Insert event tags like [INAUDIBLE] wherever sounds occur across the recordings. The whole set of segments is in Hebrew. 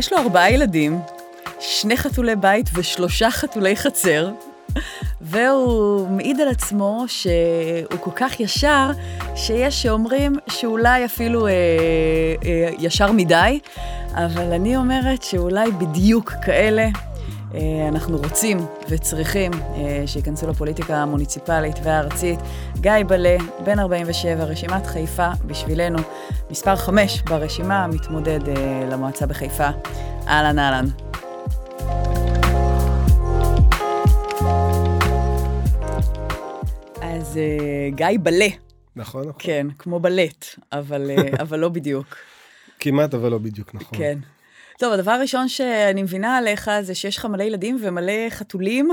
יש לו ארבעה ילדים, שני חתולי בית ושלושה חתולי חצר, והוא מעיד על עצמו שהוא כל כך ישר, שיש שאומרים שאולי אפילו אה, אה, ישר מדי, אבל אני אומרת שאולי בדיוק כאלה אנחנו רוצים וצריכים אה, שייכנסו לפוליטיקה המוניציפלית והארצית. גיא בלה, בן 47, רשימת חיפה בשבילנו, מספר 5 ברשימה, מתמודד אה, למועצה בחיפה. אהלן אהלן. אז גיא בלה. נכון, נכון. כן, כמו בלט, אבל, אבל לא בדיוק. כמעט, אבל לא בדיוק, נכון. כן. טוב, הדבר הראשון שאני מבינה עליך זה שיש לך מלא ילדים ומלא חתולים,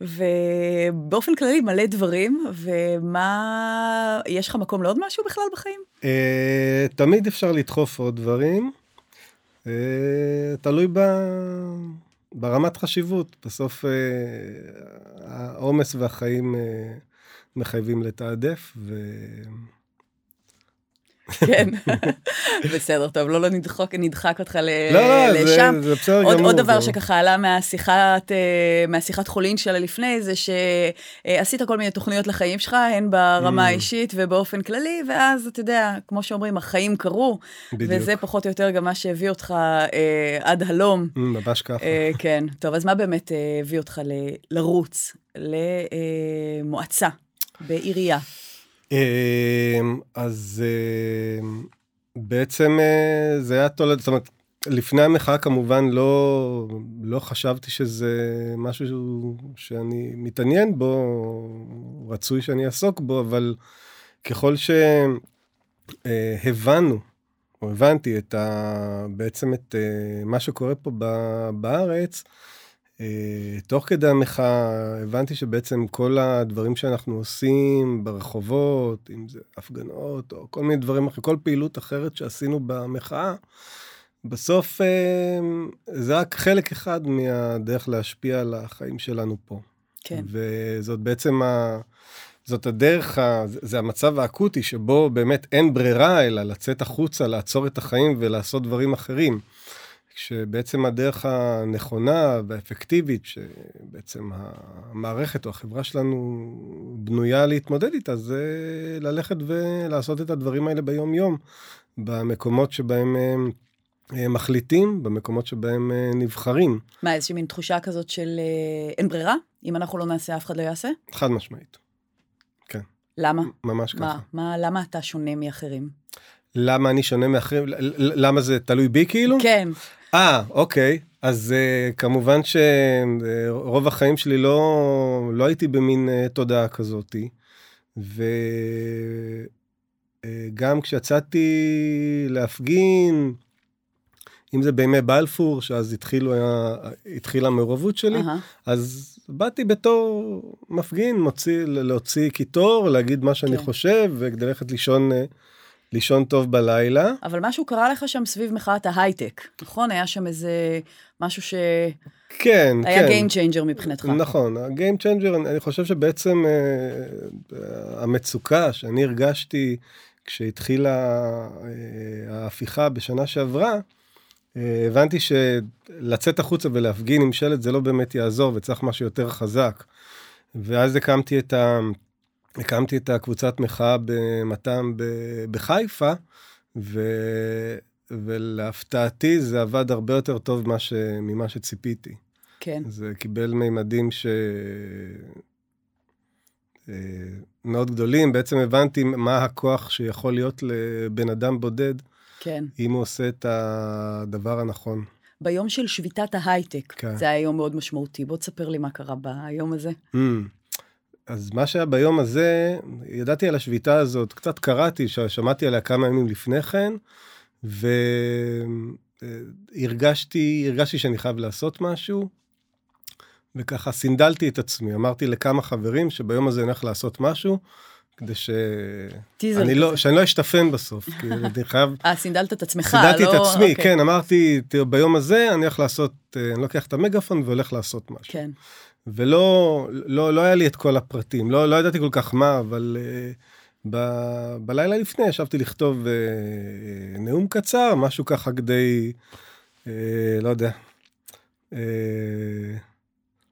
ובאופן כללי מלא דברים, ומה... יש לך מקום לעוד משהו בכלל בחיים? אה, תמיד אפשר לדחוף עוד דברים. אה, תלוי ב... ברמת חשיבות. בסוף אה, העומס והחיים מחייבים לתעדף, ו... כן, [LAUGHS] בסדר, טוב, לא, לא נדחק, נדחק אותך ל, לא, לא, לשם. זה, זה בסדר עוד, גמור. עוד דבר שככה עלה מהשיחת, אה, מהשיחת חולין שלה לפני, זה שעשית כל מיני תוכניות לחיים שלך, הן ברמה mm. האישית ובאופן כללי, ואז, אתה יודע, כמו שאומרים, החיים קרו, בדיוק. וזה פחות או יותר גם מה שהביא אותך אה, עד הלום. Mm, ממש ככה. אה, כן, טוב, אז מה באמת אה, הביא אותך ל, לרוץ למועצה בעירייה? אמ, אז אמ, בעצם אה, זה היה תולד, זאת אומרת, לפני המחאה כמובן לא, לא חשבתי שזה משהו שאני מתעניין בו, רצוי שאני אעסוק בו, אבל ככל שהבנו, אה, או הבנתי את ה, בעצם את אה, מה שקורה פה בארץ, תוך כדי המחאה הבנתי שבעצם כל הדברים שאנחנו עושים ברחובות, אם זה הפגנות או כל מיני דברים אחרים, כל פעילות אחרת שעשינו במחאה, בסוף אה, זה רק חלק אחד מהדרך להשפיע על החיים שלנו פה. כן. וזאת בעצם ה... זאת הדרך, ה... זה המצב האקוטי שבו באמת אין ברירה אלא לצאת החוצה, לעצור את החיים ולעשות דברים אחרים. שבעצם הדרך הנכונה והאפקטיבית שבעצם המערכת או החברה שלנו בנויה להתמודד איתה, זה ללכת ולעשות את הדברים האלה ביום יום, במקומות שבהם הם מחליטים, במקומות שבהם נבחרים. מה, איזושהי מין תחושה כזאת של אה, אין ברירה? אם אנחנו לא נעשה, אף אחד לא יעשה? חד משמעית, כן. למה? ממש מה, ככה. מה, למה אתה שונה מאחרים? למה אני שונה מאחרים? למה זה תלוי בי כאילו? כן. אה, אוקיי. אז uh, כמובן שרוב החיים שלי לא, לא הייתי במין uh, תודעה כזאתי. וגם uh, כשיצאתי להפגין, אם זה בימי בלפור, שאז התחילו, היה, התחילה המעורבות שלי, uh-huh. אז באתי בתור מפגין, מוציא, להוציא קיטור, להגיד מה שאני כן. חושב, וכדי ללכת לישון לישון טוב בלילה. אבל משהו קרה לך שם סביב מחאת ההייטק, נכון? היה שם איזה משהו ש... כן, היה כן. Game Changer מבחינתך. נכון, ה-Game Changer, אני חושב שבעצם uh, המצוקה שאני הרגשתי כשהתחילה uh, ההפיכה בשנה שעברה, uh, הבנתי שלצאת החוצה ולהפגין עם שלט זה לא באמת יעזור וצריך משהו יותר חזק. ואז הקמתי את ה... הקמתי את הקבוצת מחאה במת"ם בחיפה, ו... ולהפתעתי זה עבד הרבה יותר טוב ממה, ש... ממה שציפיתי. כן. זה קיבל מימדים ש... אה, מאוד גדולים, בעצם הבנתי מה הכוח שיכול להיות לבן אדם בודד, כן. אם הוא עושה את הדבר הנכון. ביום של שביתת ההייטק, כן. זה היה יום מאוד משמעותי. בוא תספר לי מה קרה ביום הזה. Mm. אז מה שהיה ביום הזה, ידעתי על השביתה הזאת, קצת קראתי, שמעתי עליה כמה ימים לפני כן, והרגשתי, הרגשתי שאני חייב לעשות משהו, וככה סינדלתי את עצמי, אמרתי לכמה חברים שביום הזה אני הולך לעשות משהו, כדי ש... אני לא, שאני לא אשתפן בסוף, [LAUGHS] כי אני חייב... אה, סינדלת את עצמך, סינדלתי לא... את עצמי, אוקיי. כן, אמרתי, ביום הזה אני הולך לעשות, אה, אני לוקח את המגאפון והולך לעשות משהו. כן. ולא לא, לא היה לי את כל הפרטים, לא, לא ידעתי כל כך מה, אבל uh, ב, בלילה לפני ישבתי לכתוב uh, נאום קצר, משהו ככה כדי אה, לא יודע. אה,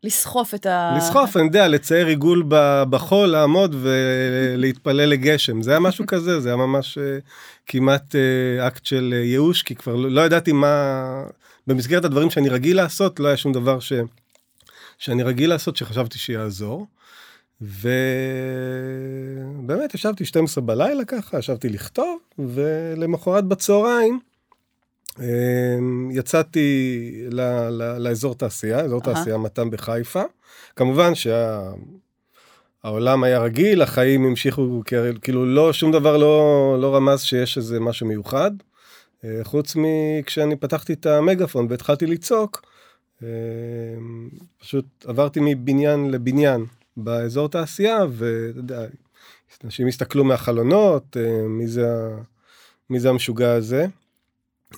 לסחוף את ה... לסחוף, אני יודע, לצייר עיגול בחול, לעמוד ולהתפלל לגשם. זה היה משהו [LAUGHS] כזה, זה היה ממש אה, כמעט אה, אקט של אה, ייאוש, כי כבר לא לא ידעתי מה... במסגרת הדברים שאני רגיל לעשות, לא היה שום דבר ש... שאני רגיל לעשות שחשבתי שיעזור. ובאמת ישבתי 12 בלילה ככה, ישבתי לכתוב, ולמחרת בצהריים אמ, יצאתי ל, ל, לאזור תעשייה, אזור אהה. תעשייה מת"ם בחיפה. כמובן שהעולם היה רגיל, החיים המשיכו, כאילו לא, שום דבר לא, לא רמז שיש איזה משהו מיוחד. אה, חוץ מכשאני פתחתי את המגאפון והתחלתי לצעוק, פשוט עברתי מבניין לבניין באזור תעשייה, ואתה יודע, אנשים הסתכלו מהחלונות, אה, מי זה, מי זה המשוגע הזה.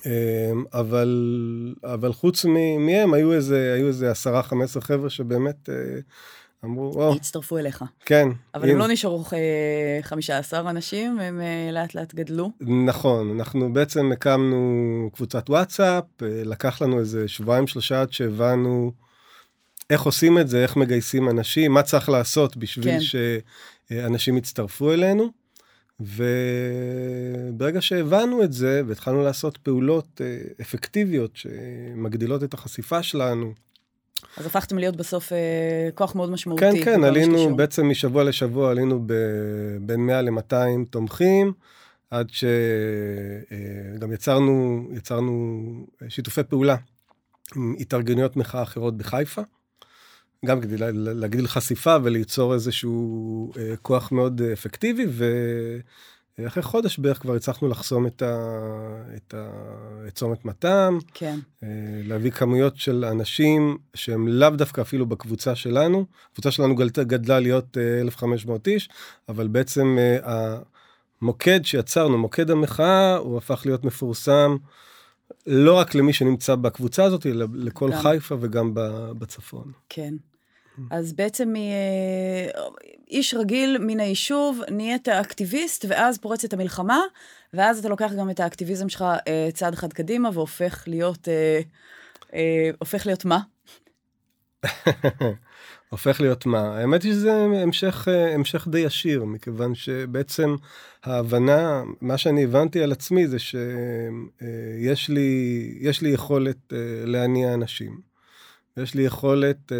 אה, אבל, אבל חוץ מהם היו איזה, היו איזה עשרה, חמש עשרה חבר'ה שבאמת אה, אמרו, או, הצטרפו אליך. כן. אבל הם הנה." לא נשארו אה, 15 אנשים, הם אה, לאט לאט גדלו. נכון, אנחנו בעצם הקמנו קבוצת וואטסאפ, אה, לקח לנו איזה שבועיים שלושה עד שהבנו איך עושים את זה, איך מגייסים אנשים, מה צריך לעשות בשביל כן. שאנשים יצטרפו אלינו. וברגע שהבנו את זה והתחלנו לעשות פעולות אה, אפקטיביות שמגדילות את החשיפה שלנו, אז הפכתם להיות בסוף אה, כוח מאוד משמעותי. כן, כן, עלינו. בעצם משבוע לשבוע, עלינו ב- בין 100 ל-200 תומכים, עד שגם יצרנו, יצרנו שיתופי פעולה עם התארגנויות מחאה אחרות בחיפה, גם כדי לה- להגדיל חשיפה וליצור איזשהו אה, כוח מאוד אה, אפקטיבי, ואחרי חודש בערך כבר הצלחנו לחסום את, ה... את, ה... את צומת מתם, כן, אה, להביא כמויות של אנשים שהם לאו דווקא אפילו בקבוצה שלנו. הקבוצה שלנו גדלה, גדלה להיות אה, 1,500 איש, אבל בעצם אה, המוקד שיצרנו, מוקד המחאה, הוא הפך להיות מפורסם לא רק למי שנמצא בקבוצה הזאת, אלא לכל גם. חיפה וגם בצפון. כן. אז בעצם מאיש רגיל מן היישוב, נהיית אקטיביסט, ואז פורצת המלחמה, ואז אתה לוקח גם את האקטיביזם שלך אה, צעד אחד קדימה, והופך להיות, אה, אה, הופך להיות מה? [LAUGHS] הופך להיות מה? האמת היא שזה המשך, אה, המשך די ישיר, מכיוון שבעצם ההבנה, מה שאני הבנתי על עצמי זה שיש לי, יש לי יכולת אה, להניע אנשים. יש לי יכולת אה,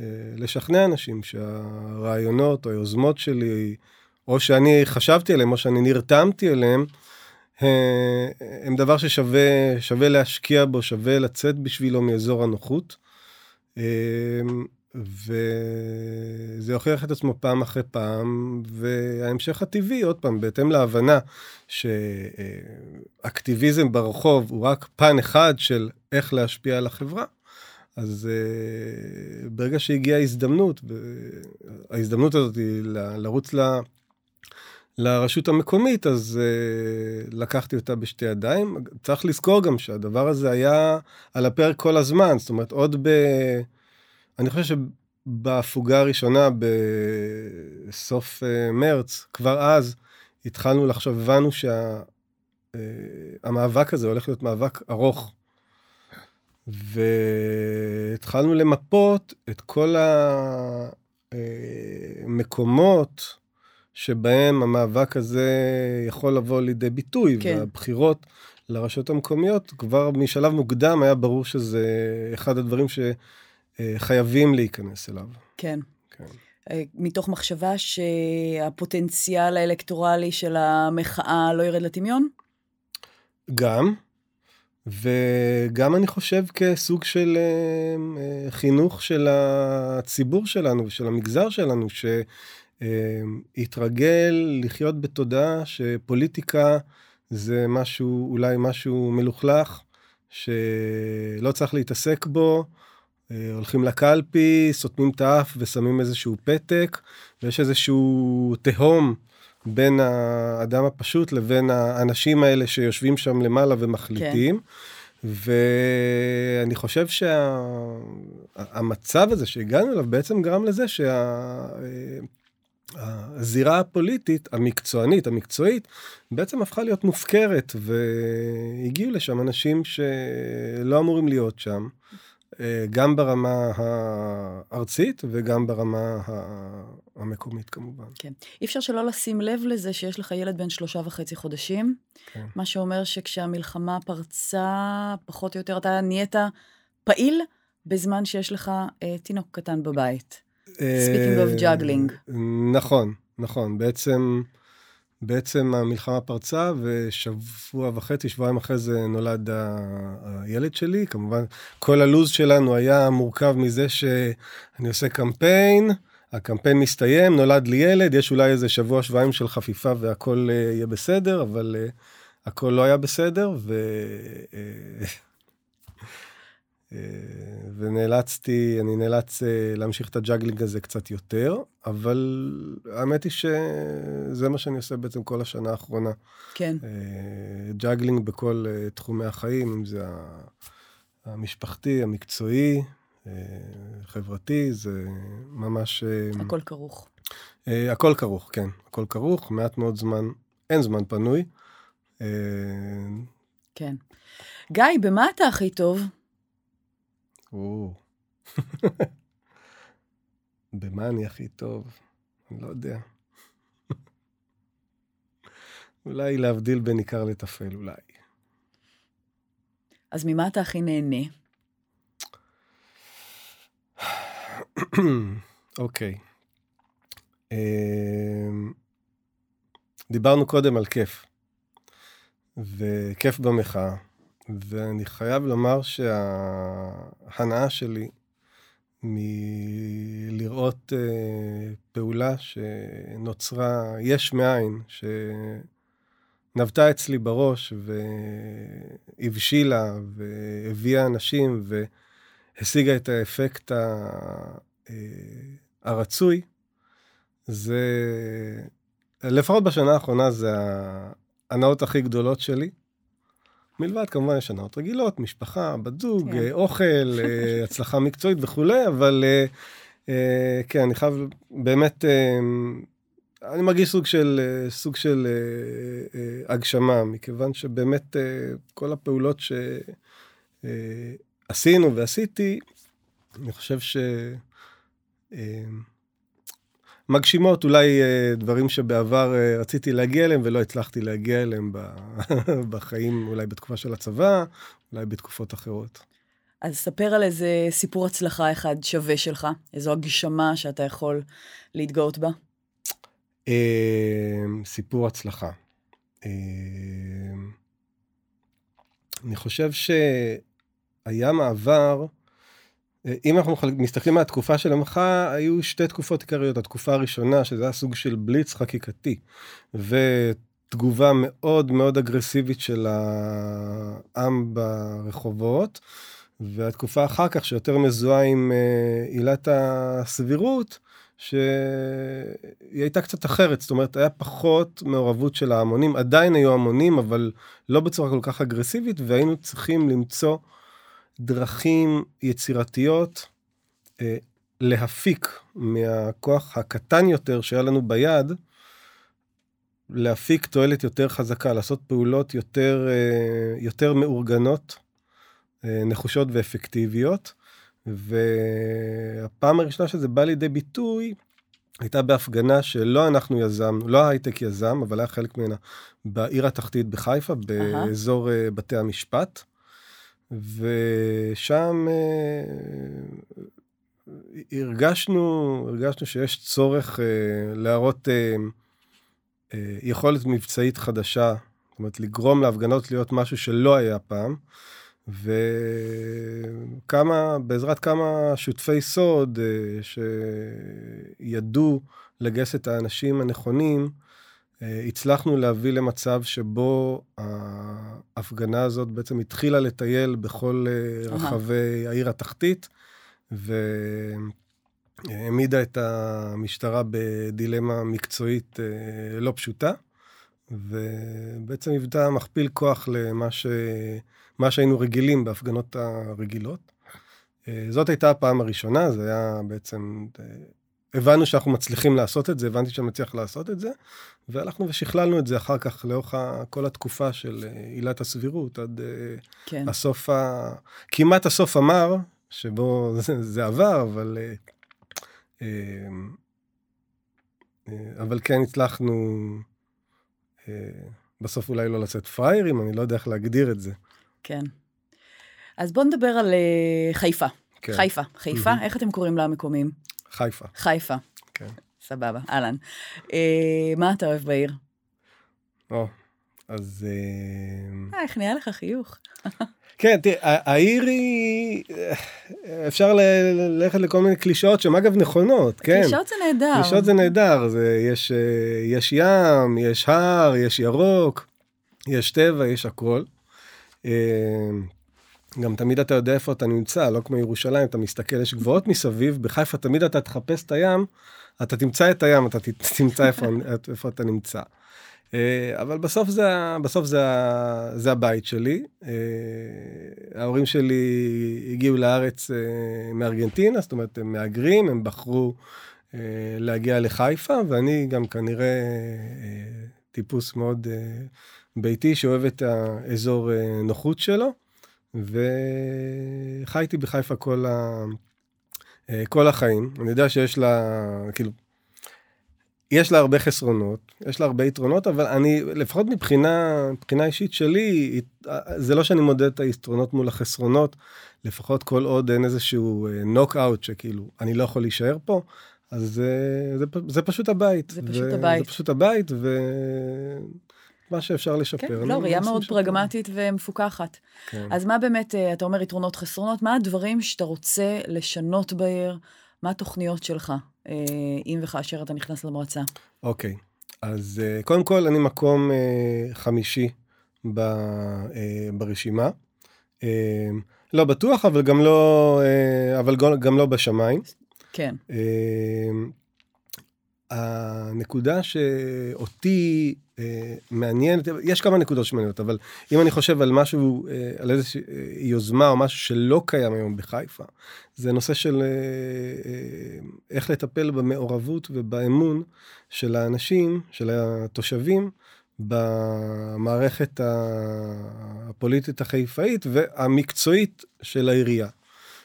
אה, לשכנע אנשים שהרעיונות או היוזמות שלי, או שאני חשבתי עליהם, או שאני נרתמתי אליהם, אה, הם דבר ששווה שווה להשקיע בו, שווה לצאת בשבילו מאזור הנוחות. אה, וזה הוכיח את עצמו פעם אחרי פעם, וההמשך הטבעי, עוד פעם, בהתאם להבנה שאקטיביזם ברחוב הוא רק פן אחד של איך להשפיע על החברה, אז uh, ברגע שהגיעה ההזדמנות, ההזדמנות הזאת היא ל- לרוץ ל... לרשות המקומית, אז uh, לקחתי אותה בשתי ידיים. צריך לזכור גם שהדבר הזה היה על הפרק כל הזמן, זאת אומרת, עוד ב... אני חושב שבהפוגה הראשונה בסוף uh, מרץ, כבר אז התחלנו לחשוב, הבנו שהמאבק uh, הזה הולך להיות מאבק ארוך. והתחלנו למפות את כל המקומות שבהם המאבק הזה יכול לבוא לידי ביטוי, כן. והבחירות לרשויות המקומיות, כבר משלב מוקדם היה ברור שזה אחד הדברים שחייבים להיכנס אליו. כן. כן. אה, מתוך מחשבה שהפוטנציאל האלקטורלי של המחאה לא ירד לטמיון? גם, וגם אני חושב כסוג של אה, אה, חינוך של הציבור שלנו ושל המגזר שלנו, שהתרגל לחיות בתודעה שפוליטיקה זה משהו, אולי משהו מלוכלך, שלא צריך להתעסק בו. אה, הולכים לקלפי, סותמים את האף ושמים איזשהו פתק, ויש איזשהו תהום בין האדם הפשוט לבין האנשים האלה שיושבים שם למעלה ומחליטים. כן. ואני חושב שהמצב שה... הזה שהגענו אליו בעצם גרם לזה הזירה הפוליטית, המקצוענית, המקצועית, בעצם הפכה להיות מופקרת, והגיעו לשם אנשים שלא אמורים להיות שם, גם ברמה הארצית וגם ברמה המקומית כמובן. כן. אי אפשר שלא לשים לב לזה שיש לך ילד בן שלושה וחצי חודשים, כן. מה שאומר שכשהמלחמה פרצה, פחות או יותר אתה נהיית פעיל בזמן שיש לך אה, תינוק קטן בבית. Speaking of juggling. נכון, נכון. בעצם, בעצם המלחמה פרצה, ושבוע וחצי, שבועיים אחרי זה נולד הילד שלי. כמובן, כל הלו"ז שלנו היה מורכב מזה שאני עושה קמפיין, הקמפיין מסתיים, נולד לי ילד, יש אולי איזה שבוע, שבועיים של חפיפה והכל אה, יהיה בסדר, אבל אה, הכל לא היה בסדר, ו... אה, ונאלצתי, אני נאלץ אה, להמשיך את ה juggling הזה קצת יותר, אבל האמת היא שזה מה שאני עושה בעצם כל השנה האחרונה. כן. אה, juggling בכל תחומי החיים, אם זה המשפחתי, המקצועי, חברתי, זה ממש... הכל כרוך. הכל כרוך, כן. הכל כרוך, מעט מאוד זמן, אין זמן פנוי. כן. גיא, במה אתה הכי טוב? או. במה אני הכי טוב? אני לא יודע. אולי להבדיל בין עיקר לטפל, אולי. אז ממה אתה הכי נהנה? אוקיי. אמ, דיברנו קודם על כיף, וכיף במחאה. ואני חייב לומר שההנאה שלי מלראות uh, פעולה שנוצרה יש מאין, שנבטה אצלי בראש והבשילה והביאה אנשים והשיגה את האפקט ה, uh, הרצוי, זה, לפחות בשנה האחרונה, זה ההנאות הכי גדולות שלי. מלבד כמובן יש הנאות רגילות, משפחה, בת זוג, כן. אה, אוכל, אה, [LAUGHS] הצלחה מקצועית וכולי, אבל אה, כן, אני חייב באמת, אני מרגיש סוג של, סוג של הגשמה, מכיוון שבאמת כל הפעולות שעשינו ועשיתי, אני חושב ש... מגשימות אולי אה, דברים שבעבר אה, רציתי להגיע אליהם ולא הצלחתי להגיע אליהם [LAUGHS] בחיים, אולי בתקופה של הצבא, אולי בתקופות אחרות. אז ספר על איזה סיפור הצלחה אחד שווה שלך, איזו הגשמה שאתה יכול להתגאות בה. אה, סיפור הצלחה. אני חושב שהיה מעבר, אם אנחנו מסתכלים על התקופה של המחאה, היו שתי תקופות עיקריות. התקופה הראשונה, שזה היה סוג של בליץ חקיקתי, ותגובה מאוד מאוד אגרסיבית של העם ברחובות, והתקופה אחר כך, שיותר מזוהה עם אה, עילת הסבירות, שהיא הייתה קצת אחרת, זאת אומרת, היה פחות מעורבות של ההמונים, עדיין היו המונים, אבל לא בצורה כל כך אגרסיבית, והיינו צריכים למצוא דרכים יצירתיות אה, להפיק מהכוח הקטן יותר שהיה לנו ביד, להפיק תועלת יותר חזקה, לעשות פעולות יותר, אה, יותר מאורגנות, אה, נחושות ואפקטיביות. והפעם הראשונה שזה בא לידי ביטוי, הייתה בהפגנה שלא אנחנו יזמנו, לא ההייטק יזם, אבל היה חלק ממנה בעיר התחתית בחיפה, באזור uh-huh. בתי המשפט. ושם אה, הרגשנו, הרגשנו שיש צורך אה, להראות אה, יכולת מבצעית חדשה, זאת אומרת, לגרום להפגנות להיות משהו שלא היה פעם. וכמה, בעזרת כמה שותפי סוד שידעו לגייס את האנשים הנכונים, הצלחנו להביא למצב שבו ההפגנה הזאת בעצם התחילה לטייל בכל אה, רחבי העיר התחתית, והעמידה את המשטרה בדילמה מקצועית אה, לא פשוטה, ובעצם היוותה מכפיל כוח למה ש... שהיינו רגילים בהפגנות הרגילות. זאת הייתה הפעם הראשונה, זה היה בעצם הבנו שאנחנו מצליחים לעשות את זה, הבנתי שאני מצליח לעשות את זה, והלכנו ושכללנו את זה אחר כך לאורך כל התקופה של אה, עילת הסבירות, עד אה, כן. הסוף, ה... כמעט הסוף המר, שבו [LAUGHS] זה, זה עבר, אבל... אבל כן הצלחנו בסוף אולי לא לצאת פראיירים, אני לא יודע איך להגדיר את זה. כן. אז בוא נדבר על חיפה. כן. חיפה. חיפה, mm-hmm. איך אתם קוראים לה המקומיים? חיפה. חיפה. כן. סבבה, אהלן. אה, מה אתה אוהב בעיר? או, אז... אה, איך נהיה לך חיוך? [LAUGHS] כן, תראה, העיר היא... אפשר ללכת לכל מיני קלישאות שהן אגב נכונות, כן. קלישאות זה נהדר. קלישאות זה נהדר, זה, יש, יש ים, יש הר, יש ירוק, יש טבע, יש הכל. גם תמיד אתה יודע איפה אתה נמצא, לא כמו ירושלים, אתה מסתכל, יש גבוהות מסביב, בחיפה תמיד אתה תחפש את הים, אתה תמצא את הים, אתה תמצא איפה, [LAUGHS] איפה אתה נמצא. אה, אבל בסוף זה, בסוף זה, זה הבית שלי. אה, ההורים שלי הגיעו לארץ אה, מארגנטינה, זאת אומרת, הם מהגרים, הם בחרו להגיע לחיפה, ואני גם כנראה טיפוס מאוד ביתי שאוהב את האזור נוחות שלו. וחייתי בחיפה כל, ה... אה, כל החיים. אני יודע שיש לה, כאילו, יש לה הרבה חסרונות, יש לה הרבה יתרונות, אבל אני, לפחות מבחינה, מבחינה אישית שלי, זה לא שאני מודד את היתרונות מול החסרונות, לפחות כל עוד אין איזשהו נוקאוט אה, שכאילו, אני לא יכול להישאר פה, אז זה, זה, זה פשוט הבית. זה פשוט ו- הבית. זה פשוט הבית, ו... מה שאפשר לשפר. כן, לא, ראייה מאוד לשפר. פרגמטית ומפוקחת. כן. אז מה באמת, אה, אתה אומר יתרונות חסרונות, מה הדברים שאתה רוצה לשנות בעיר? מה התוכניות שלך, אה, אם וכאשר אתה נכנס למועצה? אוקיי, אז אה, קודם כל, אני מקום חמישי ב, ברשימה. לא בטוח, אבל גם לא, אבל גם לא בשמיים. כן. הנקודה שאותי אה, מעניינת, יש כמה נקודות שמעניינות, אבל אם אני חושב על משהו, אה, על איזושהי אה, יוזמה או משהו שלא קיים היום בחיפה, זה נושא של אה, אה, איך לטפל במעורבות ובאמון של האנשים, של התושבים, במערכת הפוליטית החיפאית והמקצועית של העירייה.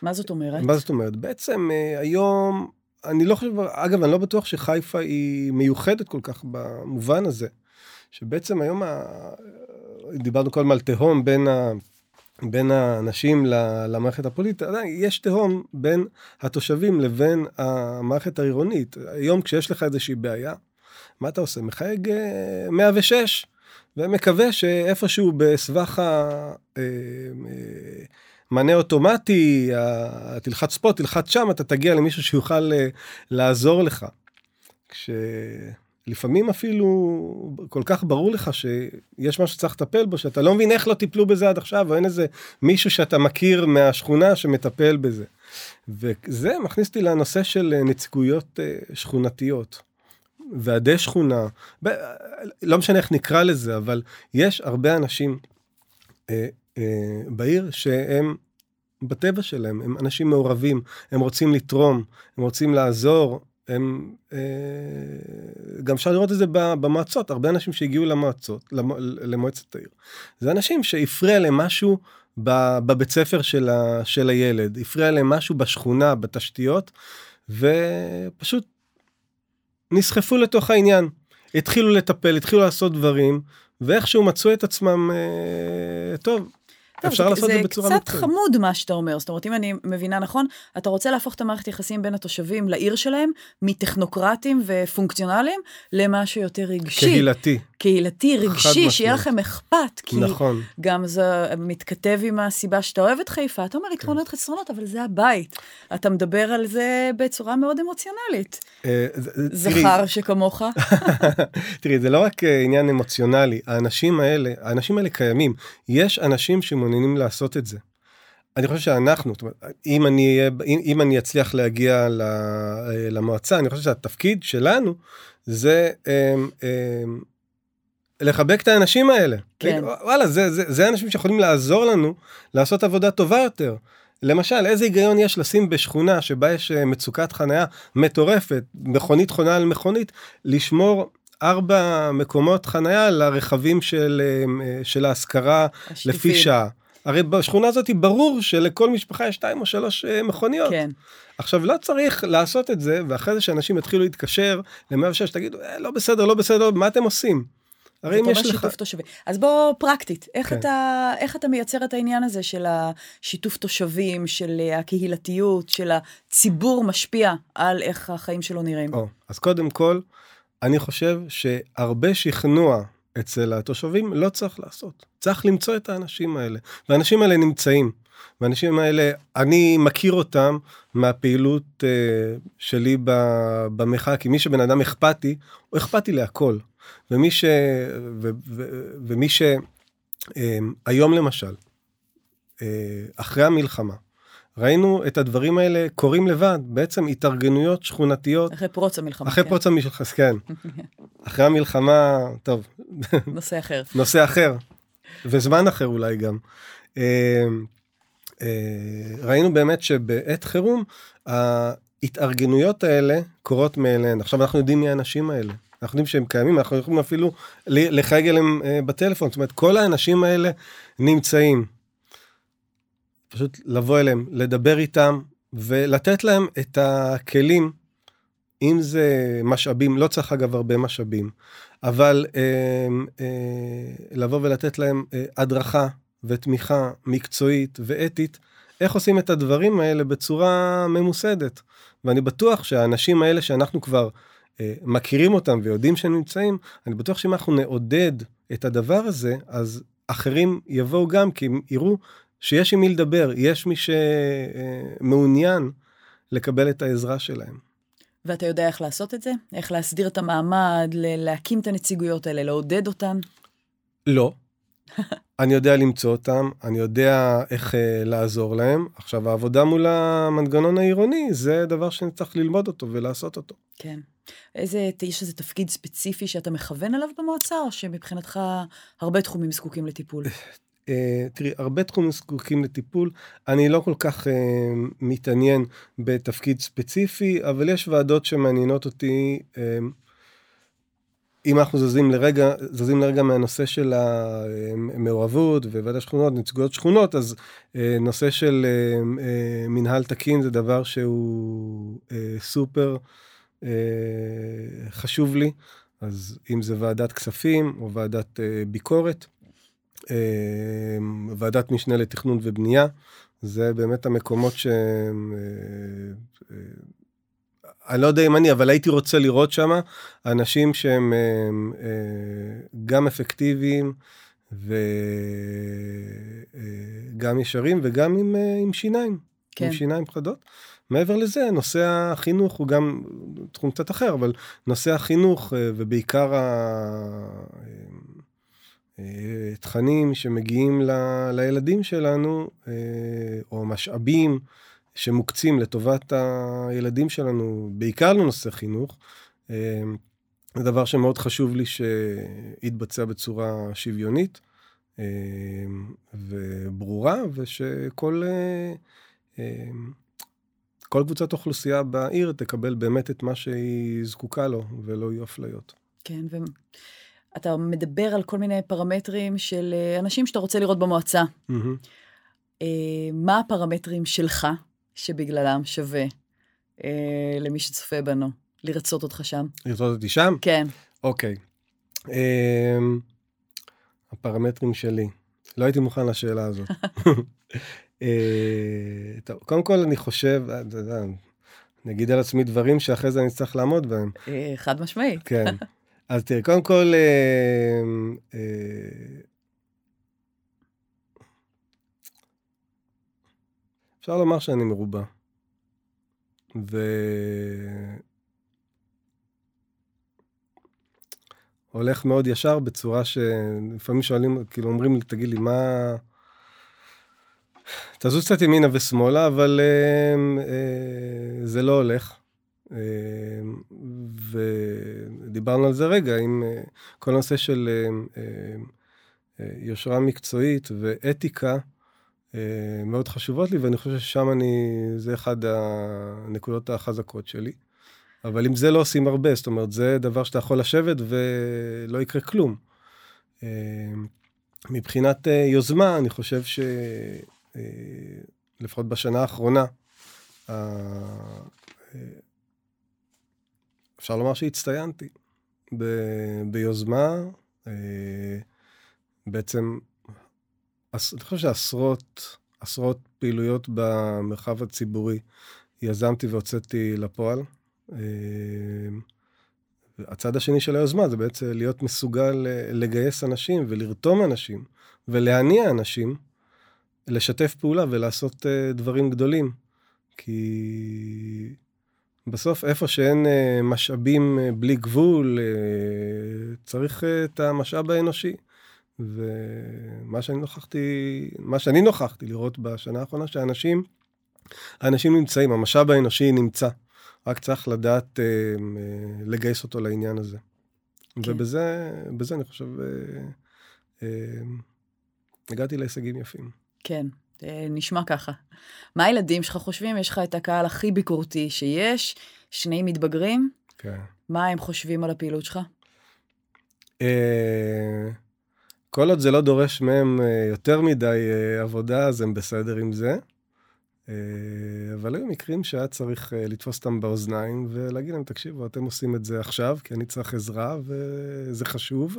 מה זאת אומרת? מה זאת אומרת? בעצם אה, היום אני לא חושב, אגב, אני לא בטוח שחיפה היא מיוחדת כל כך במובן הזה, שבעצם היום, ה... דיברנו קודם על תהום בין, ה... בין האנשים למערכת הפוליטית, עדיין יש תהום בין התושבים לבין המערכת העירונית. היום כשיש לך איזושהי בעיה, מה אתה עושה? מחייג 106, אה, ומקווה שאיפשהו בסבך ה... מענה אוטומטי, תלחץ פה, תלחץ שם, אתה תגיע למישהו שיוכל אה, לעזור לך. כשלפעמים אפילו כל כך ברור לך שיש משהו שצריך לטפל בו, שאתה לא מבין איך לא טיפלו בזה עד עכשיו, או אין איזה מישהו שאתה מכיר מהשכונה שמטפל בזה. וזה מכניס אותי לנושא של אה, נציגויות אה, שכונתיות. ועדי שכונה, לא משנה איך נקרא לזה, אבל יש הרבה אנשים בעיר שהם בטבע שלהם, הם אנשים מעורבים, הם רוצים לתרום, הם רוצים לעזור, הם, אה, גם אפשר לראות את זה במועצות, הרבה אנשים שהגיעו למועצות, למועצת העיר. זה אנשים שהפריע להם משהו בבית ספר של, ה, של הילד, הפריע להם משהו בשכונה, בתשתיות, ופשוט נסחפו לתוך העניין. התחילו לטפל, התחילו לעשות דברים, ואיכשהו מצאו את עצמם, אה, טוב, אפשר זה, לעשות את זה בצורה מקצועית. זה קצת חמוד מה שאתה אומר, זאת אומרת, אם אני מבינה נכון, אתה רוצה להפוך את המערכת יחסים בין התושבים לעיר שלהם, מטכנוקרטים ופונקציונליים, למשהו יותר רגשי. קהילתי. קהילתי, רגשי, שיהיה לכם אכפת. כי נכון. גם זה מתכתב עם הסיבה שאתה אוהב את חיפה, אתה אומר יתרונות כן. חסרונות, אבל זה הבית. אתה מדבר על זה בצורה מאוד אמוציונלית. אה, זכר [LAUGHS] שכמוך. תראי, זה לא רק אה, עניין אמוציונלי, האנשים האלה, האנשים האלה קיימים. יש אנשים שמעוניינים לעשות את זה. אני חושב שאנחנו, אם אני, אם, אם אני אצליח להגיע אה, למועצה, אני חושב שהתפקיד שלנו זה הם, הם, לחבק את האנשים האלה. כן. וואלה, זה, זה, זה אנשים שיכולים לעזור לנו לעשות עבודה טובה יותר. למשל, איזה היגיון יש לשים בשכונה שבה יש אה, מצוקת חניה מטורפת, מכונית חונה על מכונית, לשמור ארבע מקומות חניה לרכבים של, אה, של ההשכרה לפי שעה. הרי בשכונה הזאת ברור שלכל משפחה יש שתיים או שלוש אה, מכוניות. כן. עכשיו לא צריך לעשות את זה ואחרי זה שאנשים יתחילו להתקשר ל-106 תגידו אה, לא בסדר לא בסדר מה אתם עושים. הרי אם יש לך... שיתוף תושבים. אז בוא פרקטית, איך, כן. אתה, איך אתה מייצר את העניין הזה של השיתוף תושבים, של אה, הקהילתיות, של הציבור משפיע על איך החיים שלו נראים? או, אז קודם כל, אני חושב שהרבה שכנוע אצל התושבים לא צריך לעשות. צריך למצוא את האנשים האלה. והאנשים האלה נמצאים. והאנשים האלה, אני מכיר אותם מהפעילות uh, שלי במחאה, כי מי שבן אדם אכפתי, הוא אכפתי להכל. ומי ש... ו, ו, ומי ש... um, היום למשל, uh, אחרי המלחמה, ראינו את הדברים האלה קורים לבד, בעצם התארגנויות שכונתיות. אחרי פרוץ המלחמה. אחרי כן. פרוץ המלחמה, כן. [LAUGHS] אחרי המלחמה, טוב. נושא אחר. [LAUGHS] נושא אחר, וזמן אחר אולי גם. אה, אה, ראינו באמת שבעת חירום, ההתארגנויות האלה קורות מאליהן. עכשיו אנחנו יודעים מי האנשים האלה. אנחנו יודעים שהם קיימים, אנחנו יכולים אפילו לחייג אליהם אה, בטלפון. זאת אומרת, כל האנשים האלה נמצאים. פשוט לבוא אליהם, לדבר איתם ולתת להם את הכלים, אם זה משאבים, לא צריך אגב הרבה משאבים, אבל אה, אה, לבוא ולתת להם אה, הדרכה ותמיכה מקצועית ואתית, איך עושים את הדברים האלה בצורה ממוסדת. ואני בטוח שהאנשים האלה שאנחנו כבר אה, מכירים אותם ויודעים שהם נמצאים, אני בטוח שאם אנחנו נעודד את הדבר הזה, אז אחרים יבואו גם, כי הם יראו שיש עם מי לדבר, יש מי שמעוניין לקבל את העזרה שלהם. ואתה יודע איך לעשות את זה? איך להסדיר את המעמד, להקים את הנציגויות האלה, לעודד אותן? לא. [LAUGHS] אני יודע למצוא אותם, אני יודע איך uh, לעזור להם. עכשיו, העבודה מול המנגנון העירוני, זה דבר שאני צריך ללמוד אותו ולעשות אותו. כן. איזה, יש איזה תפקיד ספציפי שאתה מכוון עליו במועצה, או שמבחינתך הרבה תחומים זקוקים לטיפול? אה, תראי, הרבה תחומים זקוקים לטיפול. אני לא כל כך uh, מתעניין בתפקיד ספציפי, אבל יש ועדות שמעניינות אותי. Uh, אם אנחנו זזים לרגע, זזים לרגע מהנושא של המעורבות וועדת שכונות, נציגויות שכונות, אז נושא של מנהל תקין זה דבר שהוא סופר חשוב לי. אז אם זה ועדת כספים או ועדת ביקורת. אמ, ועדת משנה לתכנון ובנייה, זה באמת המקומות שהם... אה, אה, אני לא יודע אם אני, אבל הייתי רוצה לראות שם אנשים שהם אה, גם אפקטיביים וגם ישרים וגם עם, עם שיניים, כן. עם שיניים חדות. מעבר לזה, נושא החינוך הוא גם תחום קצת אחר, אבל נושא החינוך ובעיקר אה, תכנים שמגיעים ל, לילדים שלנו, אה, או משאבים שמוקצים לטובת הילדים שלנו, בעיקר לנושא חינוך, אה, זה דבר שמאוד חשוב לי שיתבצע בצורה שוויונית וברורה, ושכל כל קבוצת אוכלוסייה בעיר תקבל באמת את מה שהיא זקוקה לו, ולא יהיו אפליות. כן, ו... אתה מדבר על כל מיני פרמטרים של אה, אנשים שאתה רוצה לראות במועצה. Mm-hmm. מה הפרמטרים שלך שבגללם שווה אה, למי שצופה בנו לרצות אותך שם? לרצות אותי שם? כן. אוקיי. אה, הפרמטרים שלי. לא הייתי מוכן לשאלה הזאת. [LAUGHS] אה, טוב, קודם כל אני חושב, אתה יודע, אני אגיד על עצמי דברים שאחרי זה אני אצטרך לעמוד בהם. אה, חד משמעית. כן. [LAUGHS] אז תראה, קודם כל, אה, אה, אפשר לומר שאני מרובע. ו... הולך מאוד ישר בצורה שלפעמים שואלים, כאילו אומרים לי, תגיד לי, מה... תזוז קצת ימינה ושמאלה, אבל אה, אה, זה לא הולך. אמ, ודיברנו על זה רגע, עם אה, כל הנושא של אה, אה, יושרה מקצועית ואתיקה, אה, מאוד חשובות לי, ואני חושב ששם אני, זה אחד הנקודות החזקות שלי. אבל עם זה לא עושים הרבה, זאת אומרת, זה דבר שאתה יכול לשבת ולא יקרה כלום. אה, מבחינת אה, יוזמה, אני חושב שלפחות בשנה האחרונה, אפשר לומר שהצטיינתי ביוזמה, בעצם אני חושב שעשרות, עשרות פעילויות במרחב הציבורי יזמתי והוצאתי לפועל. אה, הצד השני של היוזמה זה בעצם להיות מסוגל אה, לגייס אנשים ולרתום אנשים ולהניע אנשים לשתף פעולה ולעשות אה, דברים גדולים. כי בסוף איפה שאין משאבים בלי גבול, צריך את המשאב האנושי. ומה שאני נוכחתי, מה שאני נוכחתי לראות בשנה האחרונה, שאנשים, האנשים נמצאים, המשאב האנושי נמצא. רק צריך לדעת אה, אה, לגייס אותו לעניין הזה. כן. ובזה בזה אני חושב, אה, אה, הגעתי להישגים יפים. כן, אה, נשמע ככה. מה הילדים שלך חושבים? יש לך את הקהל הכי ביקורתי שיש, שני מתבגרים. כן. מה הם חושבים על הפעילות שלך? אה, כל עוד זה לא דורש מהם אה, יותר מדי אה, עבודה, אז הם בסדר עם זה. אה, אבל היו מקרים שהיה צריך לתפוס אותם באוזניים ולהגיד להם, תקשיבו, אתם עושים את זה עכשיו, כי אני צריך עזרה וזה חשוב.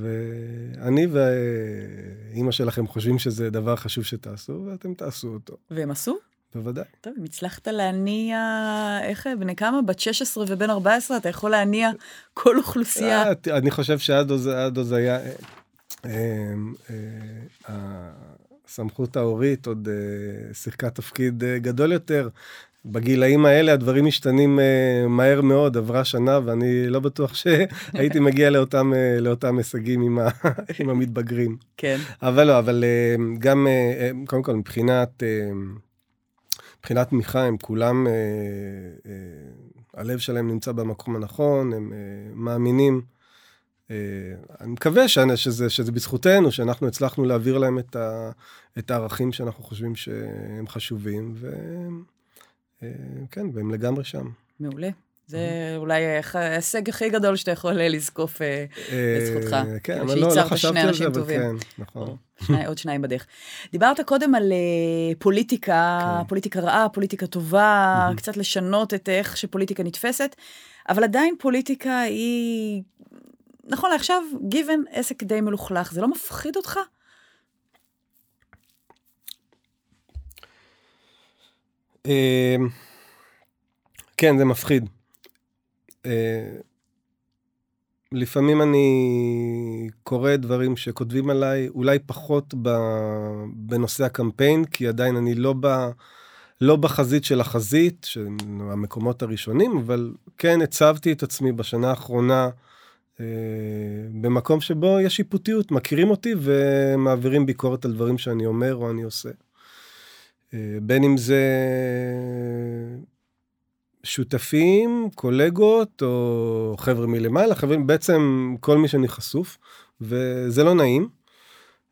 ואני ואימא שלכם חושבים שזה דבר חשוב שתעשו, ואתם תעשו אותו. והם עשו? בוודאי. טוב, אם הצלחת להניע, איך, בני כמה? בת 16 ובן 14, אתה יכול להניע כל אוכלוסייה. אני חושב שעד אז היה... אמ, אה, הסמכות ההורית עוד אה, שיחקה תפקיד אה, גדול יותר. בגילאים האלה הדברים משתנים מהר מאוד, עברה שנה ואני לא בטוח שהייתי [LAUGHS] מגיע לאותם, לאותם הישגים עם, ה, [LAUGHS] עם המתבגרים. כן. אבל לא, אבל גם, קודם כל מבחינת, מבחינת תמיכה הם כולם, הלב שלהם נמצא במקום הנכון, הם מאמינים. אה, אני מקווה שזה, שזה בזכותנו, שאנחנו הצלחנו להעביר להם את, ה, את הערכים שאנחנו חושבים שהם חשובים, וכן, והם לגמרי שם. מעולה. זה אולי ההישג הכי גדול שאתה יכול לזקוף אה, לזכותך. כן, אבל לא, לא חשבתי על זה, אבל כן, נכון. עוד שניים בדרך. דיברת קודם על אה, פוליטיקה, כן. פוליטיקה רעה, פוליטיקה טובה, קצת לשנות את איך שפוליטיקה נתפסת, אבל עדיין פוליטיקה היא נכון לעכשיו, גיוון עסק די מלוכלך, זה לא מפחיד אותך? כן, זה מפחיד. אה, לפעמים אני קורא דברים שכותבים עליי, אולי פחות בנושא הקמפיין, כי עדיין אני לא, ב, לא בחזית של החזית, של המקומות הראשונים, אבל כן הצבתי את עצמי בשנה האחרונה אה, במקום שבו יש שיפוטיות, מכירים אותי ומעבירים ביקורת על דברים שאני אומר או אני עושה. אה, בין אם זה שותפים, קולגות או חבר'ה מלמעלה, חברים, בעצם כל מי שאני חשוף, וזה לא נעים,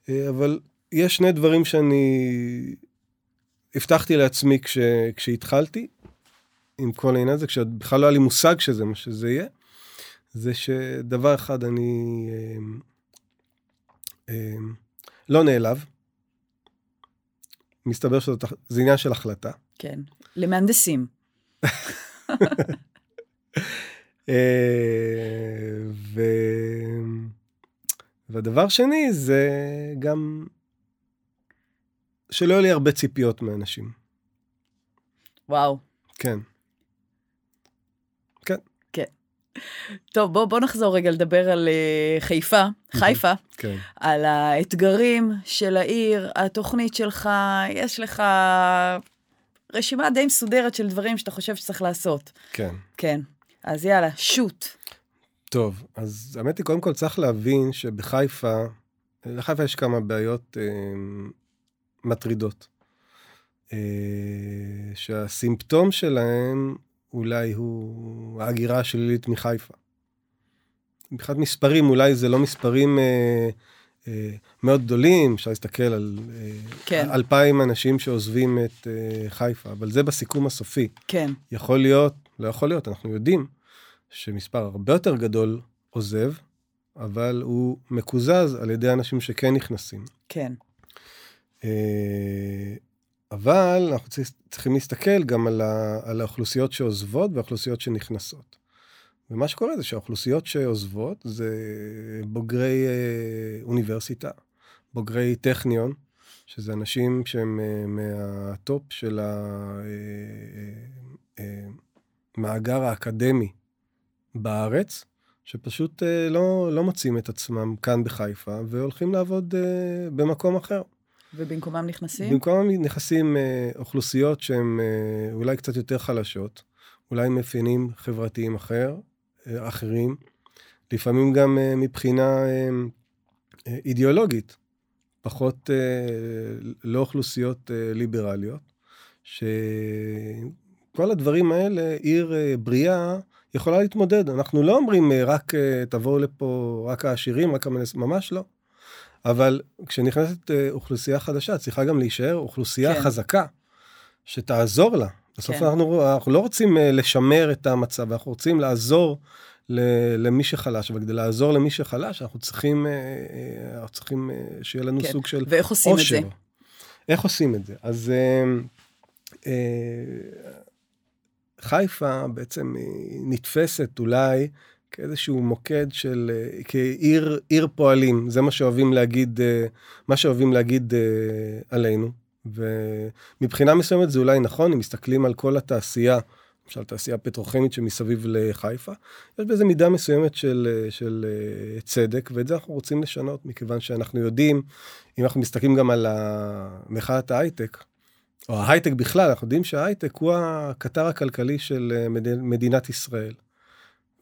אה, אבל יש שני דברים שאני הבטחתי לעצמי כש, כשהתחלתי עם כל העניין הזה, כשבכלל לא היה לי מושג שזה מה שזה יהיה. זה שדבר אחד אני אה, אה, לא נעלב. מסתבר שזה עניין של החלטה. כן, למהנדסים. [LAUGHS] אה, ו... והדבר שני זה גם שלא יהיו לי הרבה ציפיות מאנשים. וואו. כן. טוב, בוא, בוא נחזור רגע לדבר על uh, חיפה, חיפה, כן. על האתגרים של העיר, התוכנית שלך, יש לך רשימה די מסודרת של דברים שאתה חושב שצריך לעשות. כן. כן. אז יאללה, שוט. טוב, אז האמת היא, קודם כל צריך להבין שבחיפה, לחיפה יש כמה בעיות אה, מטרידות. אה, שהסימפטום שלהם אולי הוא ההגירה השלילית מחיפה. מבחינת מספרים, אולי זה לא מספרים אה, מאוד גדולים, אפשר להסתכל על כן. אלפיים אנשים שעוזבים את חיפה, אבל זה בסיכום הסופי. כן. יכול להיות, לא יכול להיות, אנחנו יודעים שמספר הרבה יותר גדול עוזב, אבל הוא מקוזז על ידי אנשים שכן נכנסים. כן. אבל אנחנו צריכים להסתכל גם על, ה, על האוכלוסיות שעוזבות והאוכלוסיות שנכנסות. ומה שקורה זה שהאוכלוסיות שעוזבות זה בוגרי אה, אוניברסיטה, בוגרי טכניון, שזה אנשים שהם אה, מהטופ של המאגר אה, האקדמי בארץ, שפשוט לא, לא מוצאים את עצמם כאן בחיפה והולכים לעבוד במקום אחר. ובמקומם נכנסים? במקומם נכנסים אה, אוכלוסיות שהן אה, אולי קצת יותר חלשות, אולי מאפיינים חברתיים אחר, אה, אחרים, לפעמים גם אה, מבחינה אה, אה, אידיאולוגית, פחות, אה, לא אוכלוסיות אה, ליברליות, שכל הדברים האלה, עיר אה, בריאה, יכולה להתמודד. אנחנו לא אומרים אה, רק אה, תבואו לפה רק העשירים, רק המנס... ממש לא. אבל כשנכנסת אה, אוכלוסייה חדשה, צריכה גם להישאר אוכלוסייה כן. חזקה, שתעזור לה. בסוף כן. אנחנו, אנחנו לא רוצים אה, לשמר את המצב, אנחנו רוצים לעזור למי שחלש, וכדי לעזור למי שחלש, אנחנו צריכים, אה, אנחנו צריכים שיהיה לנו כן. סוג של ואיך עושים אושר. את זה? איך עושים את זה? אז חיפה בעצם נתפסת אולי כאיזשהו מוקד של, אה, כעיר עיר פועלים, זה מה שאוהבים להגיד, אה, מה שאוהבים להגיד אה, עלינו. ומבחינה מסוימת זה אולי נכון, אם מסתכלים על כל התעשייה, למשל תעשייה פטרוכימית שמסביב לחיפה, יש בזה מידה מסוימת של, של צדק, ואת זה אנחנו רוצים לשנות, מכיוון שאנחנו יודעים, אם אנחנו מסתכלים גם על מחאת ההייטק, או ההייטק בכלל, אנחנו יודעים שההייטק הוא הקטר הכלכלי של מדינת ישראל.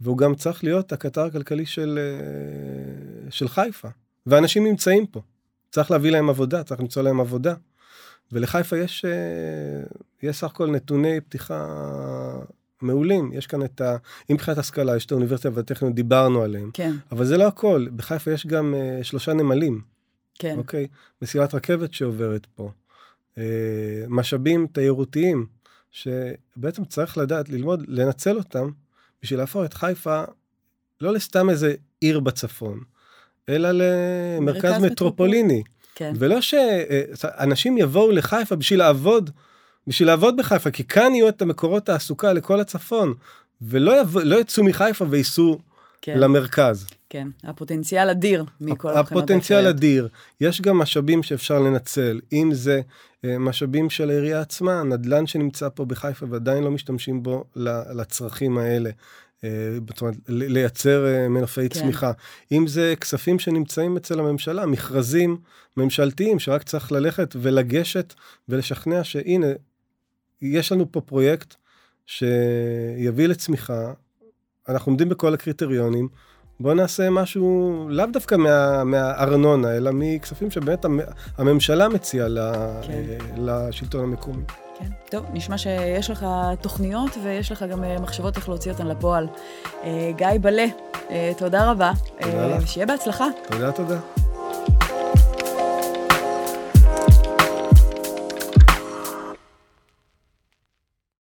והוא גם צריך להיות הקטר הכלכלי של, אה, של חיפה. ואנשים נמצאים פה. צריך להביא להם עבודה, צריך למצוא להם עבודה. ולחיפה יש, אה, יש סך הכל נתוני פתיחה מעולים. יש כאן את ה... אם מבחינת השכלה, יש את האוניברסיטה והטכניון, דיברנו עליהם. כן. אבל זה לא הכל. בחיפה יש גם uh, שלושה נמלים. כן. אוקיי? מסילת רכבת שעוברת פה. Uh, משאבים תיירותיים, שבעצם צריך לדעת, ללמוד, לנצל אותם בשביל להפוך את חיפה לא לסתם איזה עיר בצפון, אלא למרכז מטרופוליני. כן. ולא שאנשים יבואו לחיפה בשביל לעבוד, בשביל לעבוד בחיפה, כי כאן יהיו את המקורות תעסוקה לכל הצפון, ולא יבוא, לא יצאו מחיפה וייסעו כן. למרכז. כן, הפוטנציאל אדיר מכל הבחינות הפוטנציאל אדיר. יש גם משאבים שאפשר לנצל, אם זה אה, משאבים של העירייה עצמה, נדל"ן שנמצא פה בחיפה ועדיין לא משתמשים בו לצרכים האלה. אה, זאת אומרת, לייצר אה, מנופי כן. צמיחה. אם זה כספים שנמצאים אצל הממשלה, מכרזים ממשלתיים שרק צריך ללכת ולגשת ולשכנע שהנה, יש לנו פה פרויקט שיביא לצמיחה, אנחנו עומדים בכל הקריטריונים, בוא נעשה משהו לאו דווקא מה, מהארנונה, אלא מכספים שבאמת הממשלה מציעה כן. לשלטון המקומי. כן, טוב, נשמע שיש לך תוכניות ויש לך גם אה, מחשבות איך להוציא אותן לפועל. אה, גיא בלה, אה, תודה רבה. תודה לך. שיהיה בהצלחה. תודה, תודה.